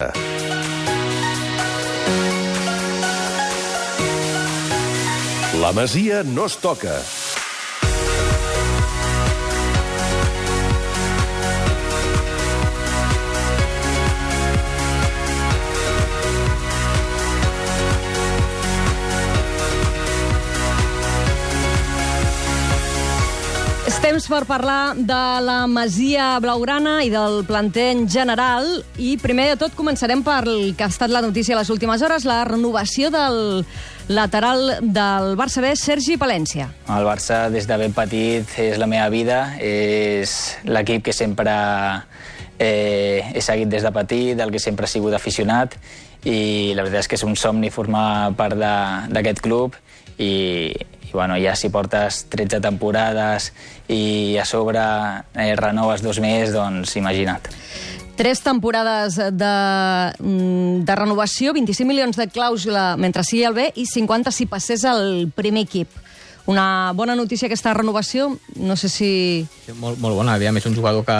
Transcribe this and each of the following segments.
La Masia no es toca. És temps per parlar de la Masia Blaugrana i del planter en general. I primer de tot començarem per el que ha estat la notícia les últimes hores, la renovació del lateral del Barça B, Sergi Palència. El Barça, des de ben petit, és la meva vida, és l'equip que sempre eh, he seguit des de petit, del que sempre he sigut aficionat, i la veritat és que és un somni formar part d'aquest club, i, i bueno, ja si portes 13 temporades i a sobre eh, renoves dos més, doncs imagina't. Tres temporades de, mm, de renovació, 25 milions de clàusula mentre sigui el B i 50 si passés al primer equip. Una bona notícia aquesta renovació, no sé si... Sí, Molt, molt bona, aviam, és un jugador que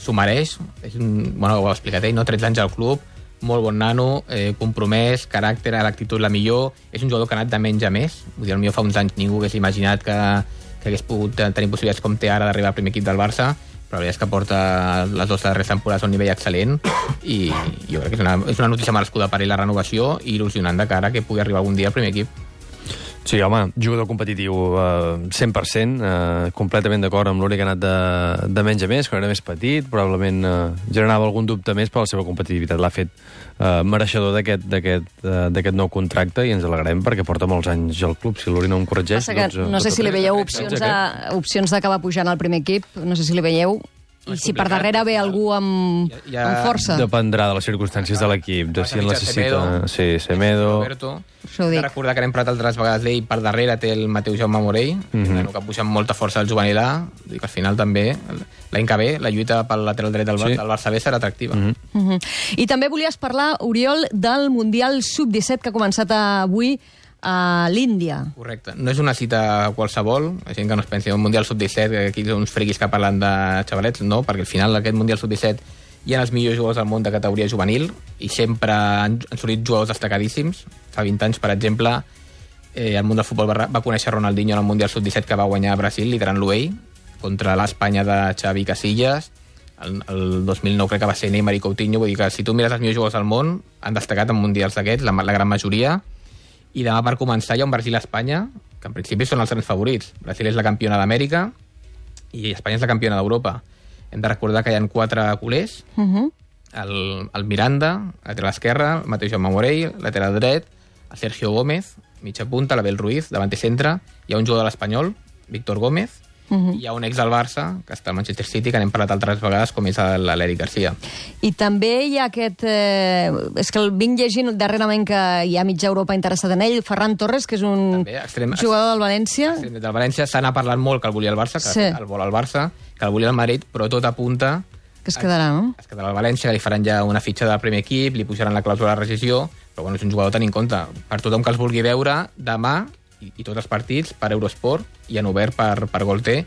s'ho mereix, és un, bueno, ho ha explicat ell, no? 13 anys al club, molt bon nano, eh, compromès, caràcter, l'actitud la millor, és un jugador que ha anat de menys a més, vull dir, potser fa uns anys ningú hagués imaginat que, que hagués pogut tenir possibilitats com té ara d'arribar al primer equip del Barça, però la veritat és que porta les dues darreres temporades a un nivell excel·lent i jo crec que és una, és una notícia merescuda per ell la renovació i il·lusionant de cara que pugui arribar algun dia al primer equip. Sí, home, jugador competitiu eh, 100%, eh, completament d'acord amb l'únic que ha anat de, de menys a més, quan era més petit, probablement eh, generava algun dubte més per la seva competitivitat. L'ha fet eh, mereixedor d'aquest eh, nou contracte i ens alegrem perquè porta molts anys al club. Si l'Uri no em corregeix... Passa que doncs, eh, no sé si li veieu opcions, a, opcions d'acabar pujant al primer equip, no sé si li veieu, i si per darrere ve algú amb, Ja- ja amb força. Dependrà de les circumstàncies de l'equip, de si en Semedo. necessita... Sí, Semedo... Roberto. Això ho dic. recordar que n'hem parlat altres vegades d'ell, per darrere té el Mateu Jaume Morell, mm -hmm. que puja amb molta força al juvenil A, i que al final també, l'any que ve, la lluita pel lateral dret del, Sí. del Barça B serà atractiva. Mm -hmm. Uh -huh. I també volies parlar, Oriol, del Mundial Sub-17 que ha començat avui a l'Índia. Correcte. No és una cita qualsevol, la gent que no es pensi, un Mundial Sub-17, que aquí ha uns friquis que parlen de xavalets, no, perquè al final aquest Mundial Sub-17 hi ha els millors jugadors del món de categoria juvenil i sempre han, han sortit jugadors destacadíssims. Fa 20 anys, per exemple, eh, el món del futbol va, va conèixer Ronaldinho en el Mundial Sub-17 que va guanyar a Brasil, liderant-lo ell, contra l'Espanya de Xavi Casillas. El, el 2009 crec que va ser Neymar i Coutinho, vull dir que si tu mires els millors jugadors del món, han destacat en mundials d'aquests, la, la gran majoria, i demà per començar hi ha un Brasil-Espanya, que en principi són els grans favorits. Brasil és la campiona d'Amèrica i Espanya és la campiona d'Europa. Hem de recordar que hi ha quatre culers, Uh -huh. el, el Miranda, lateral esquerre, el Mateu Jaume Morell, lateral dret, el Sergio Gómez, mitja punta, l'Abel Ruiz, davant i centre, hi ha un jugador de l'Espanyol, Víctor Gómez, uh -huh. i hi ha un ex del Barça, que està al Manchester City, que n'hem parlat altres vegades, com és l'Eric Garcia. I també hi ha aquest... Eh, és que el vinc llegint darrerament que hi ha mitja Europa interessada en ell, Ferran Torres, que és un També, extrem- jugador del València. Sí, del València s'ha anat parlant molt que el volia el Barça, que Sí. el vol el Barça, que el volia el Madrid, però tot apunta Que es quedarà, no? es quedarà al València, que li faran ja una fitxa del primer equip, li pujaran la clàusula de rescisió, però bueno, és un jugador a tenir en compte. Per tothom que els vulgui veure, demà, i, i tots els partits, per Eurosport, i en obert per, per Gol T,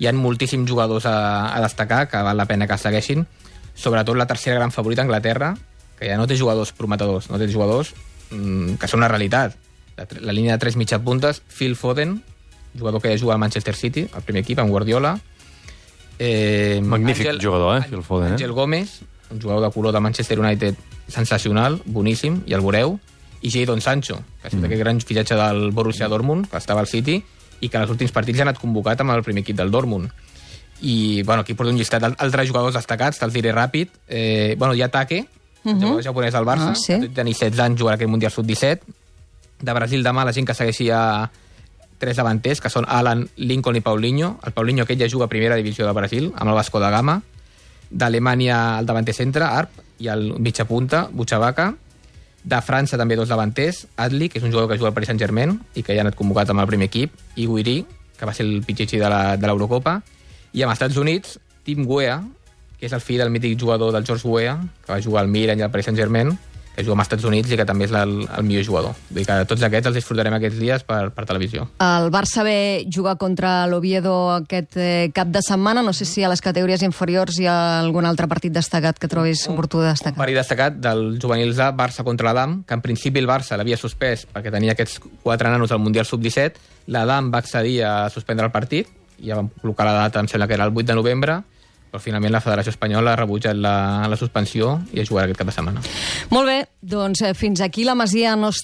hi ha moltíssims jugadors a, a destacar que val la pena que segueixin, sobretot la tercera gran favorita, Anglaterra, que ja no té jugadors prometedors, no té jugadors mm, que són una realitat. La, la línia de tres mitja puntes, Phil Foden, jugador que ja juga al Manchester City, al primer equip, amb Guardiola, Eh, Magnífic jugador, eh, Phil Foden, eh? Àngel Gómez, un jugador de color de Manchester United sensacional, boníssim, i el veureu, i Jadon Sancho, que ha sigut mm. aquest gran fitxatge del Borussia Dortmund, que estava al City, i que en els últims partits ja ha anat convocat amb el primer equip del Dortmund. I, bueno, aquí porto un llistat d'altres jugadors destacats, te'ls diré ràpid. Eh, bueno, hi ha Take, uh -huh. jugador japonès del Barça, Ah, sí. que tenir 16 anys, jugarà aquest Mundial Sub-17. De Brasil demà, la gent que segueixi a tres davanters, que són Alan, Lincoln i Paulinho. El Paulinho aquest ja juga a primera divisió de Brasil, amb el Vasco da Gama. D'Alemanya, el davanter centre, Arp, i el mitja punta, Butxavaca. De França també dos davanters, Adli, que és un jugador que juga al Paris Saint-Germain i que ja ha anat convocat amb el primer equip, i Guiri, que va ser el pitxitxi de l'Eurocopa. I amb els Estats Units, Tim Weah, que és el fill del mític jugador del George Weah, que va jugar al Milan i al Paris Saint-Germain, que juga als Estats Units i que també és el, el millor jugador. Vull dir que tots aquests els disfrutarem aquests dies per, per televisió. El Barça ve jugar contra l'Oviedo aquest eh, cap de setmana. No sé si a les categories inferiors hi ha algun altre partit destacat que trobis oportú de destacar. Partit destacat del juvenils A, Barça contra l'Adam, que en principi el Barça l'havia suspès perquè tenia aquests quatre nanos al Mundial Sub-17. L'Adam va accedir a suspendre el partit, ja vam col·locar la data, em sembla que era el 8 de novembre, però finalment la Federació Espanyola ha rebutjat la, la suspensió i es jugarà aquest cap de setmana. Molt bé, doncs eh, fins aquí la Masia no es